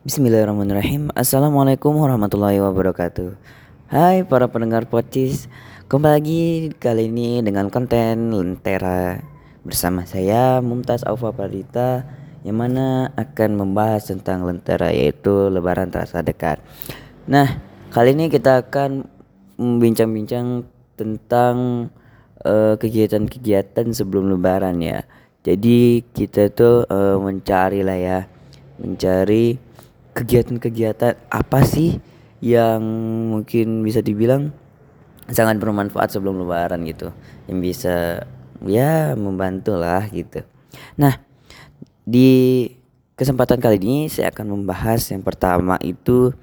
Bismillahirrahmanirrahim. Assalamualaikum warahmatullahi wabarakatuh. Hai para pendengar podcast Kembali lagi kali ini dengan konten Lentera. Bersama saya Mumtaz Aufa Pradita Yang mana akan membahas tentang Lentera yaitu Lebaran terasa dekat. Nah kali ini kita akan membincang-bincang tentang kegiatan kegiatan-kegiatan sebelum Lebaran ya. Jadi kita tuh uh, mencari lah ya. Mencari kegiatan-kegiatan apa sih yang mungkin bisa dibilang sangat bermanfaat sebelum lebaran gitu? Yang bisa ya membantu lah gitu. Nah di kesempatan kali ini saya akan membahas yang pertama itu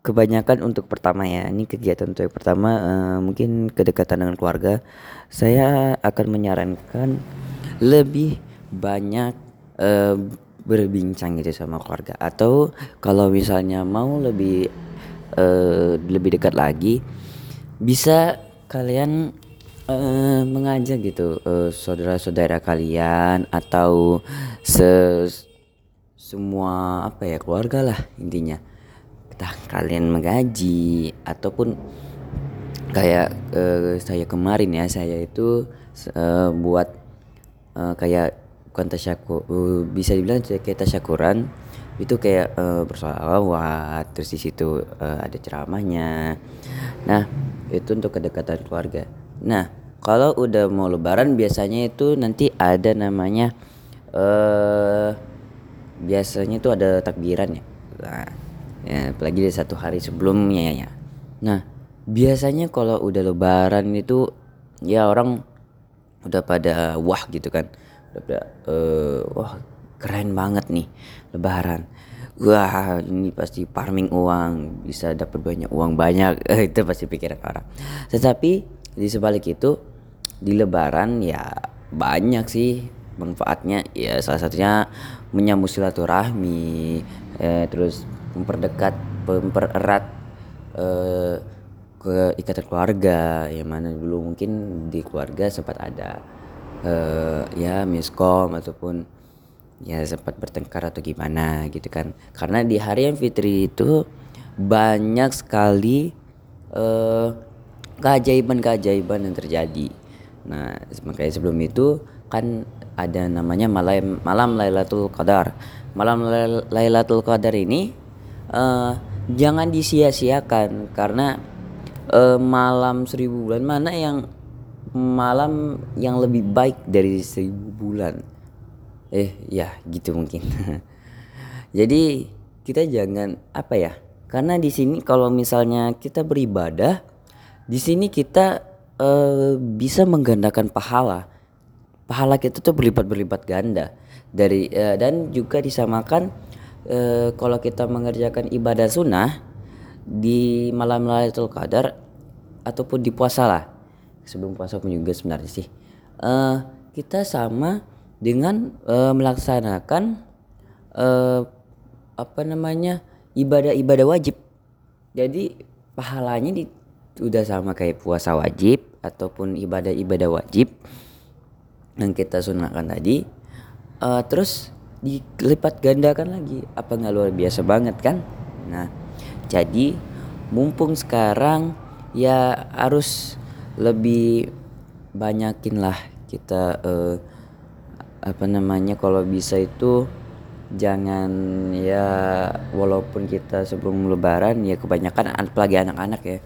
kebanyakan untuk pertama ya. Ini kegiatan untuk yang pertama uh, mungkin kedekatan dengan keluarga. Saya akan menyarankan lebih banyak uh, berbincang gitu sama keluarga. Atau kalau misalnya mau lebih uh, lebih dekat lagi bisa kalian uh, mengajak gitu uh, saudara-saudara kalian atau se semua apa ya keluarga lah intinya. Entah kalian menggaji ataupun kayak uh, saya kemarin ya saya itu uh, buat uh, kayak bukan tasyakur uh, bisa dibilang kayak tasyakuran. Itu kayak uh, bersolawat terus di situ uh, ada ceramahnya. Nah itu untuk kedekatan keluarga. Nah kalau udah mau lebaran biasanya itu nanti ada namanya uh, biasanya itu ada takbiran ya. Nah, ya apalagi di satu hari sebelumnya ya. Nah biasanya kalau udah lebaran itu ya orang udah pada wah gitu kan udah uh, wah keren banget nih lebaran. Wah ini pasti farming uang bisa dapat banyak uang banyak. Itu pasti pikiran orang. Tetapi di sebalik itu di lebaran ya banyak sih manfaatnya. Ya salah satunya menyambut silaturahmi eh, terus memperdekat mempererat eh, ke ikatan keluarga. Yang mana dulu mungkin di keluarga sempat ada uh, ya miskom ataupun ya sempat bertengkar atau gimana gitu kan. Karena di hari yang fitri itu banyak sekali uh, keajaiban-keajaiban yang terjadi. Nah makanya sebelum itu kan ada namanya malam malam Lailatul Qadar. Malam Lailatul Qadar ini uh, jangan disia-siakan karena uh, malam seribu bulan mana yang malam yang lebih baik dari seribu bulan. Eh ya gitu mungkin. Jadi kita jangan apa ya karena di sini kalau misalnya kita beribadah di sini kita uh, bisa menggandakan pahala. Pahala kita tuh berlipat-berlipat ganda. Dari uh, dan juga disamakan uh, kalau kita mengerjakan ibadah sunnah di malam Lailatul Qadar ataupun di puasa lah sebelum puasa pun juga sebenarnya sih. Uh, kita sama dengan uh, melaksanakan uh, apa namanya ibadah-ibadah wajib. Jadi pahalanya di, udah sama kayak puasa wajib ataupun ibadah-ibadah wajib yang kita sunahkan tadi. Uh, terus dilipat gandakan lagi apa nggak luar biasa banget kan? Nah jadi mumpung sekarang ya harus lebih banyakin lah kita uh, apa namanya kalau bisa itu jangan ya walaupun kita sebelum lebaran ya kebanyakan apalagi anak-anak ya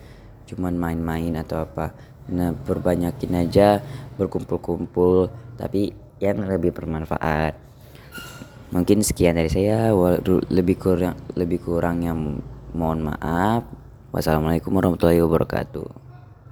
cuman main-main atau apa. Nah perbanyakin aja berkumpul-kumpul tapi yang lebih bermanfaat. Mungkin sekian dari saya lebih kurang lebih kurang yang mohon maaf. Wassalamualaikum warahmatullahi wabarakatuh